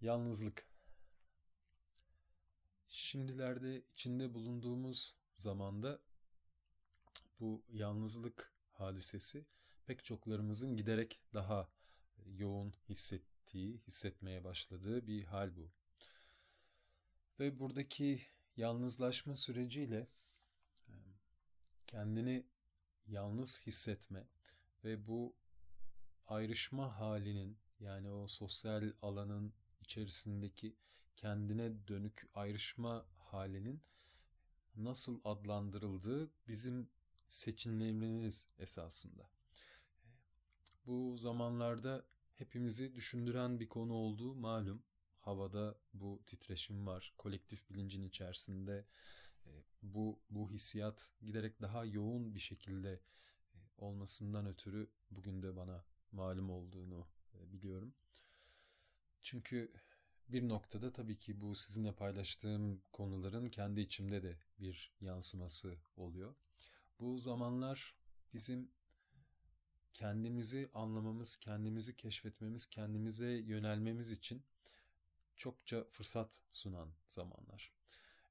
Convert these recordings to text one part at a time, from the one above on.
Yalnızlık. Şimdilerde içinde bulunduğumuz zamanda bu yalnızlık hadisesi pek çoklarımızın giderek daha yoğun hissettiği, hissetmeye başladığı bir hal bu. Ve buradaki yalnızlaşma süreciyle e, kendini yalnız hissetme ve bu ayrışma halinin yani o sosyal alanın içerisindeki kendine dönük ayrışma halinin nasıl adlandırıldığı bizim seçimlerimiz esasında. Bu zamanlarda hepimizi düşündüren bir konu olduğu malum. Havada bu titreşim var. Kolektif bilincin içerisinde e, bu bu hissiyat giderek daha yoğun bir şekilde e, olmasından ötürü bugün de bana malum olduğunu e, biliyorum. Çünkü bir noktada tabii ki bu sizinle paylaştığım konuların kendi içimde de bir yansıması oluyor. Bu zamanlar bizim kendimizi anlamamız, kendimizi keşfetmemiz, kendimize yönelmemiz için çokça fırsat sunan zamanlar.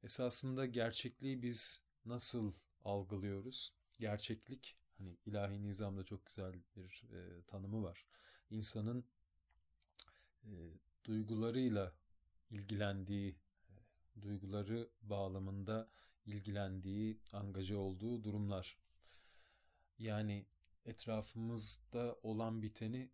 Esasında gerçekliği biz nasıl algılıyoruz? Gerçeklik hani ilahi nizamda çok güzel bir e, tanımı var. İnsanın e, duygularıyla ilgilendiği, e, duyguları bağlamında ilgilendiği, angaje olduğu durumlar. Yani etrafımızda olan biteni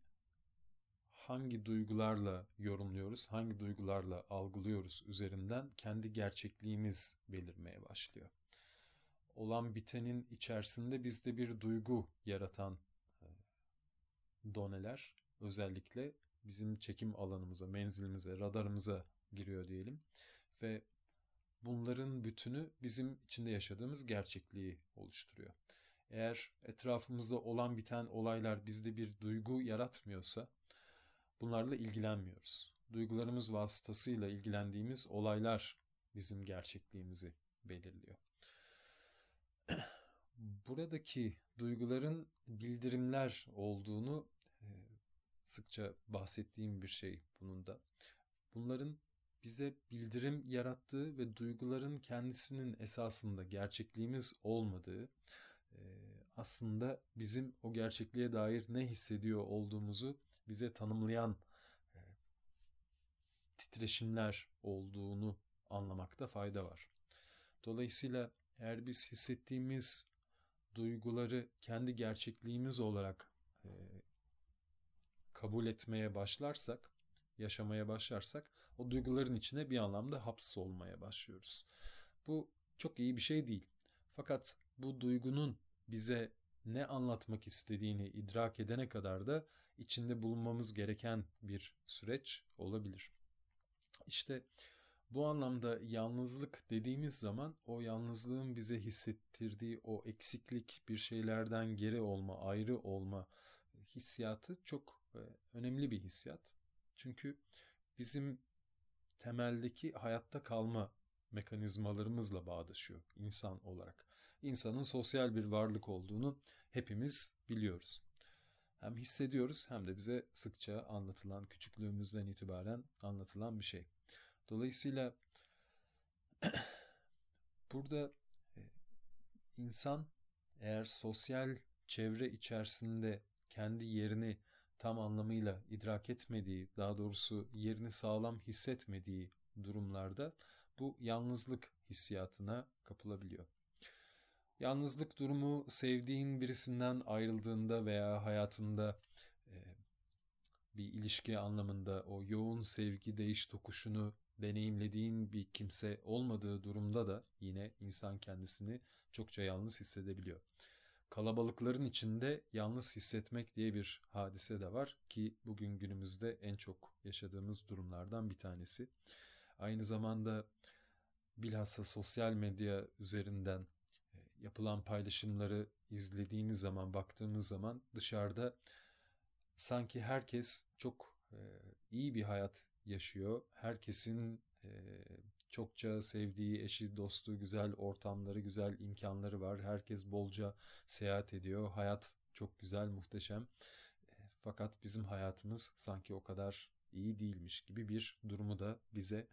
hangi duygularla yorumluyoruz, hangi duygularla algılıyoruz üzerinden kendi gerçekliğimiz belirmeye başlıyor. Olan bitenin içerisinde bizde bir duygu yaratan e, doneler özellikle bizim çekim alanımıza, menzilimize, radarımıza giriyor diyelim. Ve bunların bütünü bizim içinde yaşadığımız gerçekliği oluşturuyor. Eğer etrafımızda olan biten olaylar bizde bir duygu yaratmıyorsa bunlarla ilgilenmiyoruz. Duygularımız vasıtasıyla ilgilendiğimiz olaylar bizim gerçekliğimizi belirliyor. Buradaki duyguların bildirimler olduğunu sıkça bahsettiğim bir şey bunun da. Bunların bize bildirim yarattığı ve duyguların kendisinin esasında gerçekliğimiz olmadığı, aslında bizim o gerçekliğe dair ne hissediyor olduğumuzu bize tanımlayan titreşimler olduğunu anlamakta fayda var. Dolayısıyla eğer biz hissettiğimiz duyguları kendi gerçekliğimiz olarak kabul etmeye başlarsak, yaşamaya başlarsak o duyguların içine bir anlamda hapsolmaya başlıyoruz. Bu çok iyi bir şey değil. Fakat bu duygunun bize ne anlatmak istediğini idrak edene kadar da içinde bulunmamız gereken bir süreç olabilir. İşte bu anlamda yalnızlık dediğimiz zaman o yalnızlığın bize hissettirdiği o eksiklik, bir şeylerden geri olma, ayrı olma hissiyatı çok önemli bir hissiyat. Çünkü bizim temeldeki hayatta kalma mekanizmalarımızla bağdaşıyor insan olarak. İnsanın sosyal bir varlık olduğunu hepimiz biliyoruz. Hem hissediyoruz hem de bize sıkça anlatılan, küçüklüğümüzden itibaren anlatılan bir şey. Dolayısıyla burada e, insan eğer sosyal çevre içerisinde kendi yerini tam anlamıyla idrak etmediği, daha doğrusu yerini sağlam hissetmediği durumlarda bu yalnızlık hissiyatına kapılabiliyor. Yalnızlık durumu sevdiğin birisinden ayrıldığında veya hayatında e, bir ilişki anlamında o yoğun sevgi değiş tokuşunu deneyimlediğin bir kimse olmadığı durumda da yine insan kendisini çokça yalnız hissedebiliyor. Kalabalıkların içinde yalnız hissetmek diye bir hadise de var ki bugün günümüzde en çok yaşadığımız durumlardan bir tanesi. Aynı zamanda bilhassa sosyal medya üzerinden e, yapılan paylaşımları izlediğimiz zaman, baktığımız zaman dışarıda sanki herkes çok e, iyi bir hayat yaşıyor. Herkesin e, çokça sevdiği eşi, dostu, güzel ortamları, güzel imkanları var. Herkes bolca seyahat ediyor. Hayat çok güzel, muhteşem. Fakat bizim hayatımız sanki o kadar iyi değilmiş gibi bir durumu da bize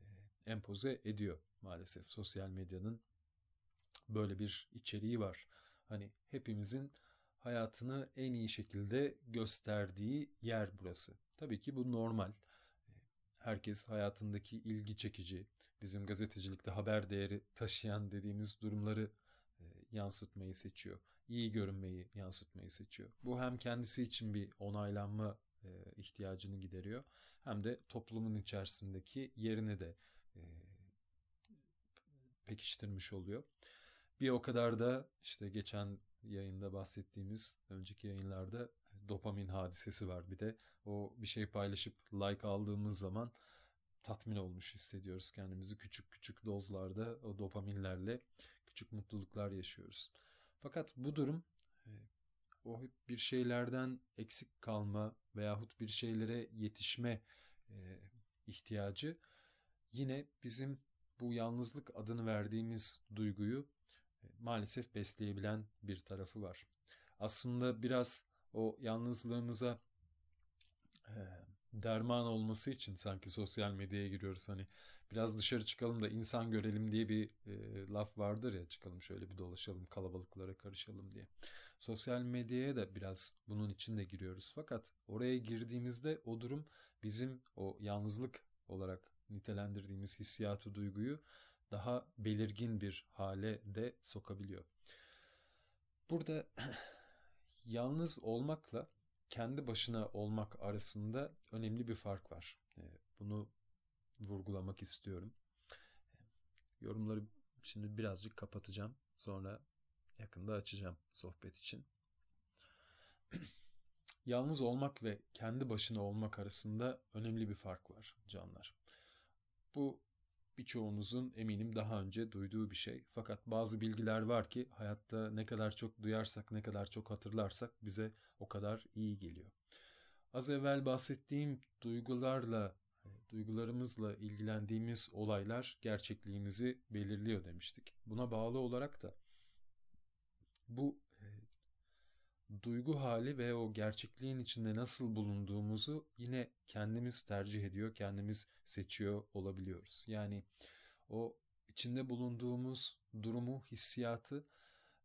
e, empoze ediyor maalesef sosyal medyanın böyle bir içeriği var. Hani hepimizin hayatını en iyi şekilde gösterdiği yer burası. Tabii ki bu normal. Herkes hayatındaki ilgi çekici, bizim gazetecilikte haber değeri taşıyan dediğimiz durumları e, yansıtmayı seçiyor. İyi görünmeyi yansıtmayı seçiyor. Bu hem kendisi için bir onaylanma e, ihtiyacını gideriyor hem de toplumun içerisindeki yerini de e, pekiştirmiş oluyor. Bir o kadar da işte geçen yayında bahsettiğimiz önceki yayınlarda dopamin hadisesi var. Bir de o bir şey paylaşıp like aldığımız zaman tatmin olmuş hissediyoruz kendimizi. Küçük küçük dozlarda o dopaminlerle küçük mutluluklar yaşıyoruz. Fakat bu durum e, o bir şeylerden eksik kalma veyahut bir şeylere yetişme e, ihtiyacı yine bizim bu yalnızlık adını verdiğimiz duyguyu e, maalesef besleyebilen bir tarafı var. Aslında biraz o yalnızlığımıza derman olması için sanki sosyal medyaya giriyoruz. Hani biraz dışarı çıkalım da insan görelim diye bir e, laf vardır ya çıkalım şöyle bir dolaşalım kalabalıklara karışalım diye. Sosyal medyaya da biraz bunun için de giriyoruz. Fakat oraya girdiğimizde o durum bizim o yalnızlık olarak nitelendirdiğimiz hissiyatı, duyguyu daha belirgin bir hale de sokabiliyor. Burada yalnız olmakla kendi başına olmak arasında önemli bir fark var. Ee, bunu vurgulamak istiyorum. Yorumları şimdi birazcık kapatacağım. Sonra yakında açacağım sohbet için. Yalnız olmak ve kendi başına olmak arasında önemli bir fark var canlar. Bu birçoğunuzun eminim daha önce duyduğu bir şey. Fakat bazı bilgiler var ki hayatta ne kadar çok duyarsak, ne kadar çok hatırlarsak bize o kadar iyi geliyor. Az evvel bahsettiğim duygularla, duygularımızla ilgilendiğimiz olaylar gerçekliğimizi belirliyor demiştik. Buna bağlı olarak da bu duygu hali ve o gerçekliğin içinde nasıl bulunduğumuzu yine kendimiz tercih ediyor, kendimiz seçiyor olabiliyoruz. Yani o içinde bulunduğumuz durumu, hissiyatı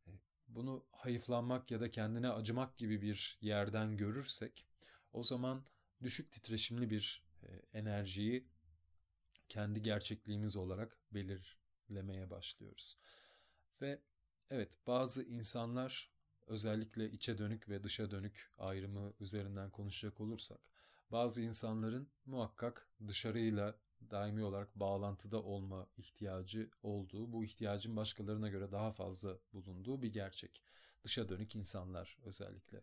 e, bunu hayıflanmak ya da kendine acımak gibi bir yerden görürsek o zaman düşük titreşimli bir e, enerjiyi kendi gerçekliğimiz olarak belirlemeye başlıyoruz. Ve evet bazı insanlar özellikle içe dönük ve dışa dönük ayrımı üzerinden konuşacak olursak bazı insanların muhakkak dışarıyla daimi olarak bağlantıda olma ihtiyacı olduğu, bu ihtiyacın başkalarına göre daha fazla bulunduğu bir gerçek. Dışa dönük insanlar özellikle.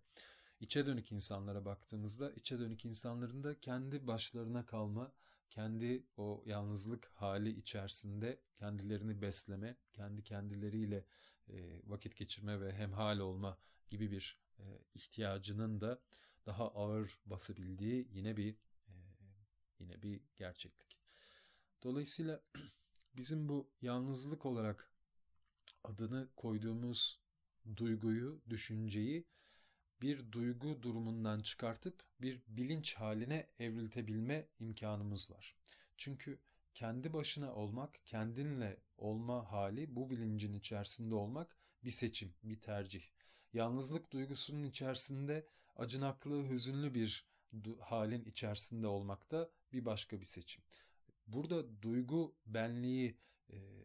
İçe dönük insanlara baktığımızda içe dönük insanların da kendi başlarına kalma, kendi o yalnızlık hali içerisinde kendilerini besleme, kendi kendileriyle e, vakit geçirme ve hemhal olma gibi bir e, ihtiyacının da daha ağır basabildiği yine bir e, yine bir gerçeklik. Dolayısıyla bizim bu yalnızlık olarak adını koyduğumuz duyguyu, düşünceyi bir duygu durumundan çıkartıp bir bilinç haline evriltebilme imkanımız var. Çünkü kendi başına olmak, kendinle olma hali, bu bilincin içerisinde olmak bir seçim, bir tercih. Yalnızlık duygusunun içerisinde acınaklı, hüzünlü bir halin içerisinde olmak da bir başka bir seçim. Burada duygu benliği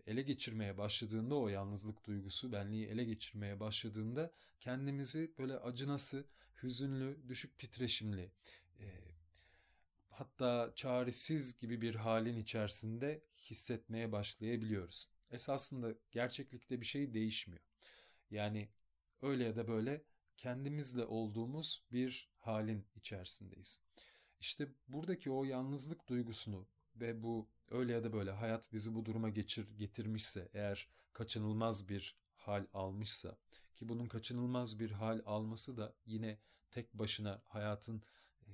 ele geçirmeye başladığında o yalnızlık duygusu benliği ele geçirmeye başladığında kendimizi böyle acınası, hüzünlü, düşük titreşimli, e, hatta çaresiz gibi bir halin içerisinde hissetmeye başlayabiliyoruz. Esasında gerçeklikte bir şey değişmiyor. Yani öyle ya da böyle kendimizle olduğumuz bir halin içerisindeyiz. İşte buradaki o yalnızlık duygusunu ve bu öyle ya da böyle hayat bizi bu duruma geçir getirmişse eğer kaçınılmaz bir hal almışsa ki bunun kaçınılmaz bir hal alması da yine tek başına hayatın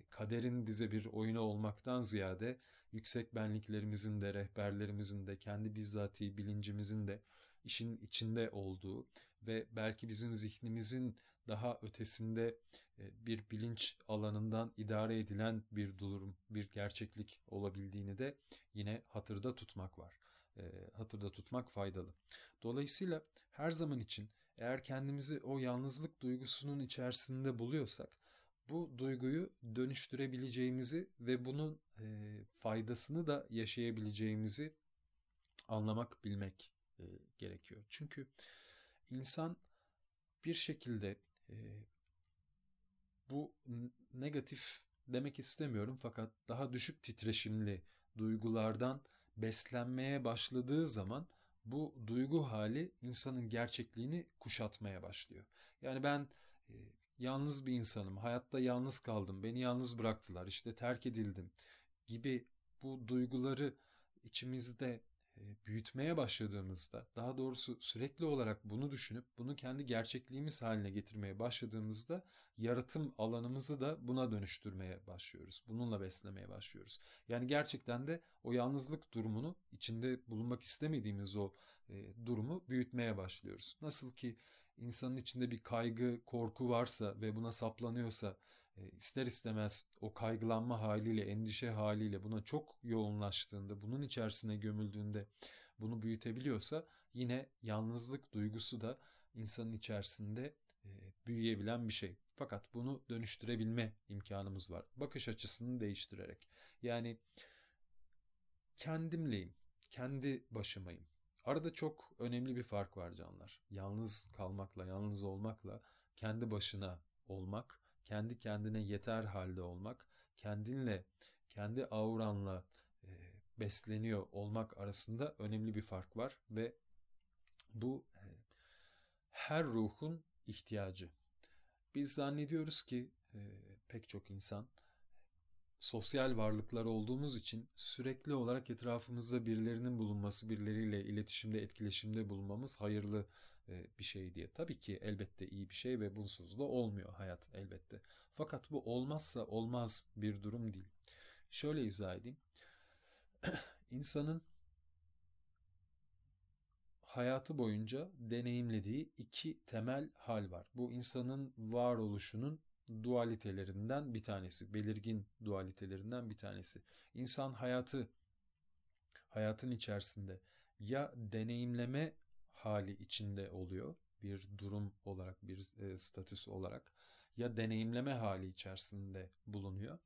kaderin bize bir oyunu olmaktan ziyade yüksek benliklerimizin de rehberlerimizin de kendi bizzati bilincimizin de işin içinde olduğu ve belki bizim zihnimizin daha ötesinde e, bir bilinç alanından idare edilen bir durum, bir gerçeklik olabildiğini de yine hatırda tutmak var. E, hatırda tutmak faydalı. Dolayısıyla her zaman için eğer kendimizi o yalnızlık duygusunun içerisinde buluyorsak bu duyguyu dönüştürebileceğimizi ve bunun e, faydasını da yaşayabileceğimizi anlamak, bilmek gerekiyor. Çünkü insan bir şekilde bu negatif demek istemiyorum fakat daha düşük titreşimli duygulardan beslenmeye başladığı zaman bu duygu hali insanın gerçekliğini kuşatmaya başlıyor. Yani ben e, yalnız bir insanım, hayatta yalnız kaldım, beni yalnız bıraktılar, işte terk edildim gibi bu duyguları içimizde büyütmeye başladığımızda, daha doğrusu sürekli olarak bunu düşünüp bunu kendi gerçekliğimiz haline getirmeye başladığımızda yaratım alanımızı da buna dönüştürmeye başlıyoruz. Bununla beslemeye başlıyoruz. Yani gerçekten de o yalnızlık durumunu içinde bulunmak istemediğimiz o e, durumu büyütmeye başlıyoruz. Nasıl ki insanın içinde bir kaygı, korku varsa ve buna saplanıyorsa e, ister istemez o kaygılanma haliyle, endişe haliyle buna çok yoğunlaştığında, bunun içerisine gömüldüğünde bunu büyütebiliyorsa yine yalnızlık duygusu da insanın içerisinde e, büyüyebilen bir şey. Fakat bunu dönüştürebilme imkanımız var. Bakış açısını değiştirerek. Yani kendimleyim, kendi başımayım. Arada çok önemli bir fark var canlar. Yalnız kalmakla, yalnız olmakla kendi başına olmak kendi kendine yeter halde olmak, kendinle, kendi auranla e, besleniyor olmak arasında önemli bir fark var ve bu e, her ruhun ihtiyacı. Biz zannediyoruz ki e, pek çok insan sosyal varlıklar olduğumuz için sürekli olarak etrafımızda birilerinin bulunması, birileriyle iletişimde, etkileşimde bulunmamız hayırlı bir şey diye. Tabii ki elbette iyi bir şey ve bunsuz da olmuyor hayat elbette. Fakat bu olmazsa olmaz bir durum değil. Şöyle izah edeyim. İnsanın hayatı boyunca deneyimlediği iki temel hal var. Bu insanın varoluşunun dualitelerinden bir tanesi, belirgin dualitelerinden bir tanesi. İnsan hayatı hayatın içerisinde ya deneyimleme hali içinde oluyor bir durum olarak bir e, statüs olarak ya deneyimleme hali içerisinde bulunuyor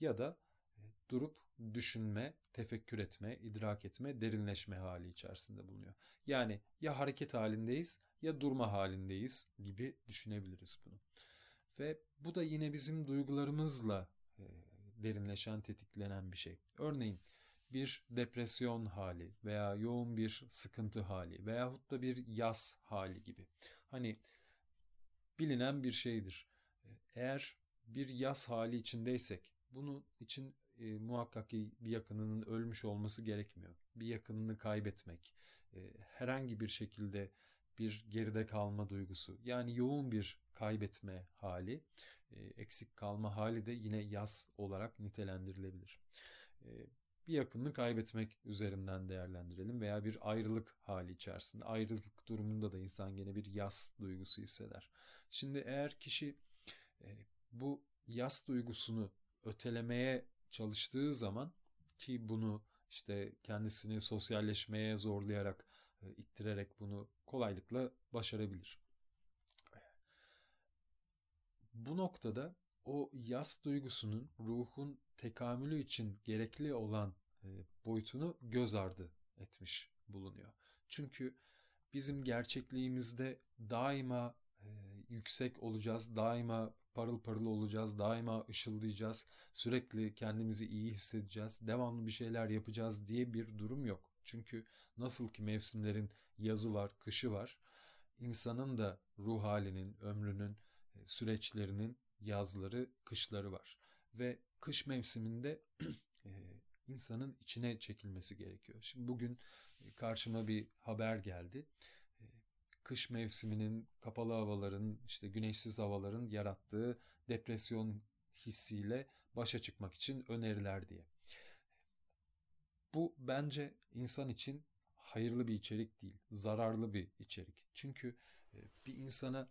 ya da e, durup düşünme, tefekkür etme, idrak etme, derinleşme hali içerisinde bulunuyor. Yani ya hareket halindeyiz ya durma halindeyiz gibi düşünebiliriz bunu. Ve bu da yine bizim duygularımızla e, derinleşen, tetiklenen bir şey. Örneğin bir depresyon hali veya yoğun bir sıkıntı hali veyahut da bir yaz hali gibi. Hani bilinen bir şeydir. Eğer bir yaz hali içindeysek bunun için e, muhakkak ki bir yakınının ölmüş olması gerekmiyor. Bir yakınını kaybetmek, e, herhangi bir şekilde bir geride kalma duygusu yani yoğun bir kaybetme hali, e, eksik kalma hali de yine yaz olarak nitelendirilebilir. E, bir yakınını kaybetmek üzerinden değerlendirelim veya bir ayrılık hali içerisinde. Ayrılık durumunda da insan gene bir yas duygusu hisseder. Şimdi eğer kişi e, bu yas duygusunu ötelemeye çalıştığı zaman ki bunu işte kendisini sosyalleşmeye zorlayarak, e, ittirerek bunu kolaylıkla başarabilir. Bu noktada o yas duygusunun ruhun tekamülü için gerekli olan e, boyutunu göz ardı etmiş bulunuyor. Çünkü bizim gerçekliğimizde daima e, yüksek olacağız, daima parıl parıl olacağız, daima ışıldayacağız, sürekli kendimizi iyi hissedeceğiz, devamlı bir şeyler yapacağız diye bir durum yok. Çünkü nasıl ki mevsimlerin yazı var, kışı var, insanın da ruh halinin, ömrünün, e, süreçlerinin yazları, kışları var. Ve kış mevsiminde e, insanın içine çekilmesi gerekiyor. Şimdi bugün e, karşıma bir haber geldi. E, kış mevsiminin kapalı havaların, işte güneşsiz havaların yarattığı depresyon hissiyle başa çıkmak için öneriler diye. Bu bence insan için hayırlı bir içerik değil, zararlı bir içerik. Çünkü bir insana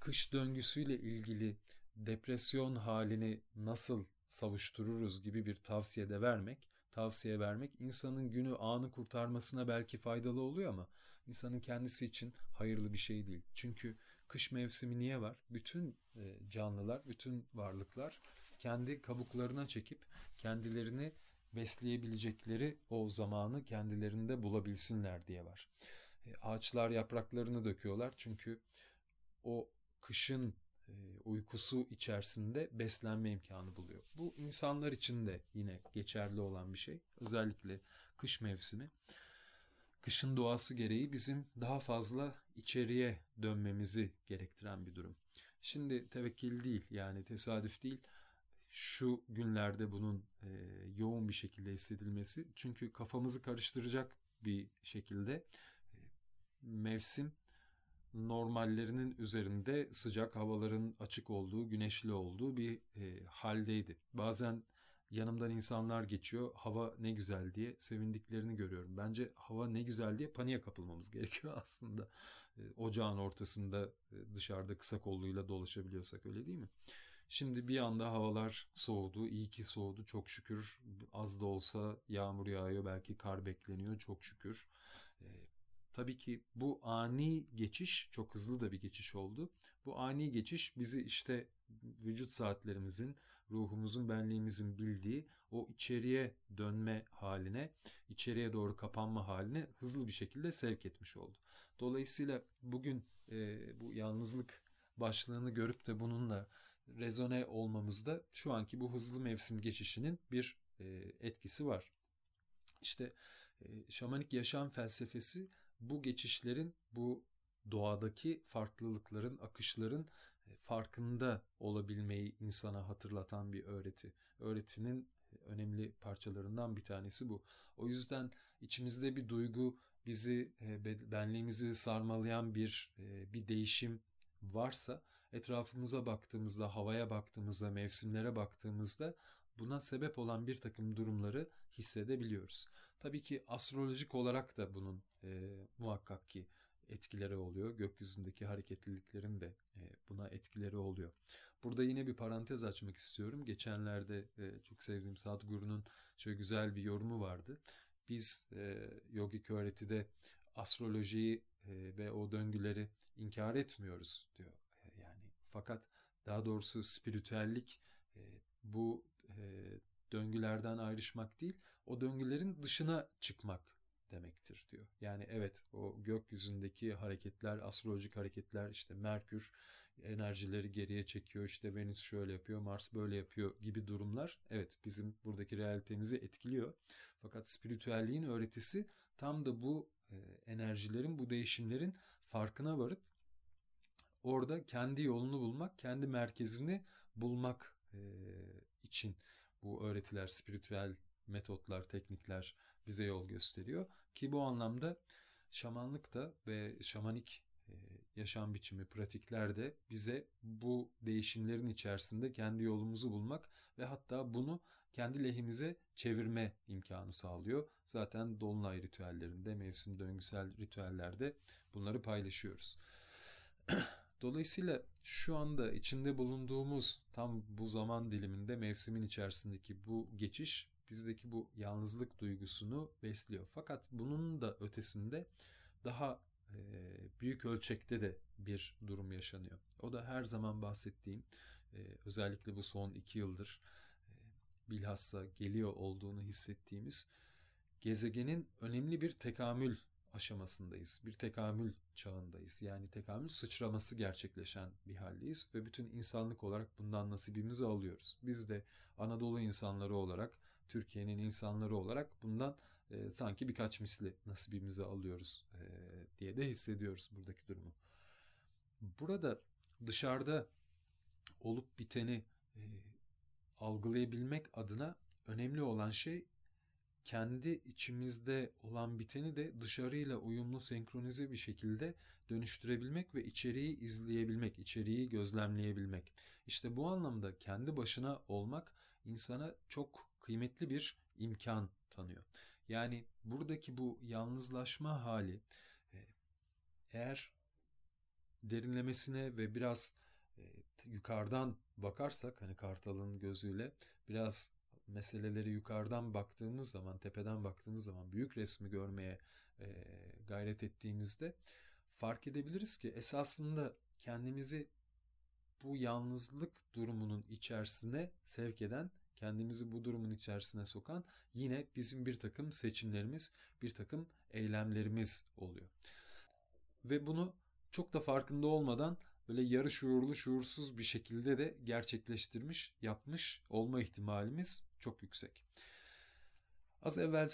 kış döngüsüyle ilgili depresyon halini nasıl savuştururuz gibi bir tavsiye de vermek, tavsiye vermek insanın günü anı kurtarmasına belki faydalı oluyor ama insanın kendisi için hayırlı bir şey değil. Çünkü kış mevsimi niye var? Bütün e, canlılar, bütün varlıklar kendi kabuklarına çekip kendilerini besleyebilecekleri o zamanı kendilerinde bulabilsinler diye var. E, ağaçlar yapraklarını döküyorlar çünkü o kışın e, uykusu içerisinde beslenme imkanı buluyor. Bu insanlar için de yine geçerli olan bir şey. Özellikle kış mevsimi. Kışın doğası gereği bizim daha fazla içeriye dönmemizi gerektiren bir durum. Şimdi tevekkil değil yani tesadüf değil. Şu günlerde bunun e, yoğun bir şekilde hissedilmesi çünkü kafamızı karıştıracak bir şekilde e, mevsim normallerinin üzerinde sıcak havaların açık olduğu, güneşli olduğu bir e, haldeydi. Bazen yanımdan insanlar geçiyor, hava ne güzel diye sevindiklerini görüyorum. Bence hava ne güzel diye paniğe kapılmamız gerekiyor aslında. E, ocağın ortasında e, dışarıda kısa kolluyla dolaşabiliyorsak öyle değil mi? Şimdi bir anda havalar soğudu. İyi ki soğudu çok şükür. Az da olsa yağmur yağıyor belki kar bekleniyor çok şükür. Tabii ki bu ani geçiş çok hızlı da bir geçiş oldu. Bu ani geçiş bizi işte vücut saatlerimizin, ruhumuzun, benliğimizin bildiği o içeriye dönme haline, içeriye doğru kapanma haline hızlı bir şekilde sevk etmiş oldu. Dolayısıyla bugün e, bu yalnızlık başlığını görüp de bununla rezone olmamızda şu anki bu hızlı mevsim geçişinin bir e, etkisi var. İşte e, şamanik yaşam felsefesi bu geçişlerin, bu doğadaki farklılıkların, akışların e, farkında olabilmeyi insana hatırlatan bir öğreti. Öğretinin önemli parçalarından bir tanesi bu. O yüzden içimizde bir duygu, bizi e, benliğimizi sarmalayan bir e, bir değişim varsa etrafımıza baktığımızda, havaya baktığımızda, mevsimlere baktığımızda buna sebep olan bir takım durumları hissedebiliyoruz. Tabii ki astrolojik olarak da bunun e, muhakkak ki etkileri oluyor. Gökyüzündeki hareketliliklerin de e, buna etkileri oluyor. Burada yine bir parantez açmak istiyorum. Geçenlerde e, çok sevdiğim Sadhguru'nun şöyle güzel bir yorumu vardı. Biz e, yogik öğretide astrolojiyi ve o döngüleri inkar etmiyoruz diyor. Yani fakat daha doğrusu spiritüellik bu e, döngülerden ayrışmak değil, o döngülerin dışına çıkmak demektir diyor. Yani evet o gökyüzündeki hareketler, astrolojik hareketler işte Merkür enerjileri geriye çekiyor, işte Venüs şöyle yapıyor, Mars böyle yapıyor gibi durumlar evet bizim buradaki realitemizi etkiliyor. Fakat spiritüelliğin öğretisi tam da bu e, enerjilerin, bu değişimlerin farkına varıp orada kendi yolunu bulmak, kendi merkezini bulmak e, için bu öğretiler, spiritüel metotlar, teknikler bize yol gösteriyor. Ki bu anlamda şamanlık da ve şamanik e, yaşam biçimi, pratikler de bize bu değişimlerin içerisinde kendi yolumuzu bulmak ve hatta bunu kendi lehimize çevirme imkanı sağlıyor. Zaten dolunay ritüellerinde, mevsim döngüsel ritüellerde bunları paylaşıyoruz. Dolayısıyla şu anda içinde bulunduğumuz tam bu zaman diliminde mevsimin içerisindeki bu geçiş bizdeki bu yalnızlık duygusunu besliyor. Fakat bunun da ötesinde daha e, büyük ölçekte de bir durum yaşanıyor. O da her zaman bahsettiğim e, özellikle bu son iki yıldır e, bilhassa geliyor olduğunu hissettiğimiz gezegenin önemli bir tekamül aşamasındayız. Bir tekamül çağındayız. Yani tekamül sıçraması gerçekleşen bir haldeyiz ve bütün insanlık olarak bundan nasibimizi alıyoruz. Biz de Anadolu insanları olarak, Türkiye'nin insanları olarak bundan e, sanki birkaç misli nasibimizi alıyoruz e, diye de hissediyoruz buradaki durumu. Burada dışarıda olup biteni e, algılayabilmek adına önemli olan şey kendi içimizde olan biteni de dışarıyla uyumlu senkronize bir şekilde dönüştürebilmek ve içeriği izleyebilmek, içeriği gözlemleyebilmek. İşte bu anlamda kendi başına olmak insana çok kıymetli bir imkan tanıyor. Yani buradaki bu yalnızlaşma hali e, eğer derinlemesine ve biraz e, yukarıdan bakarsak hani kartalın gözüyle biraz meseleleri yukarıdan baktığımız zaman, tepeden baktığımız zaman büyük resmi görmeye e, gayret ettiğimizde fark edebiliriz ki esasında kendimizi bu yalnızlık durumunun içerisine sevk eden, kendimizi bu durumun içerisine sokan yine bizim bir takım seçimlerimiz, bir takım eylemlerimiz oluyor. Ve bunu çok da farkında olmadan böyle yarı şuurlu şuursuz bir şekilde de gerçekleştirmiş, yapmış olma ihtimalimiz çok yüksek. Az evvel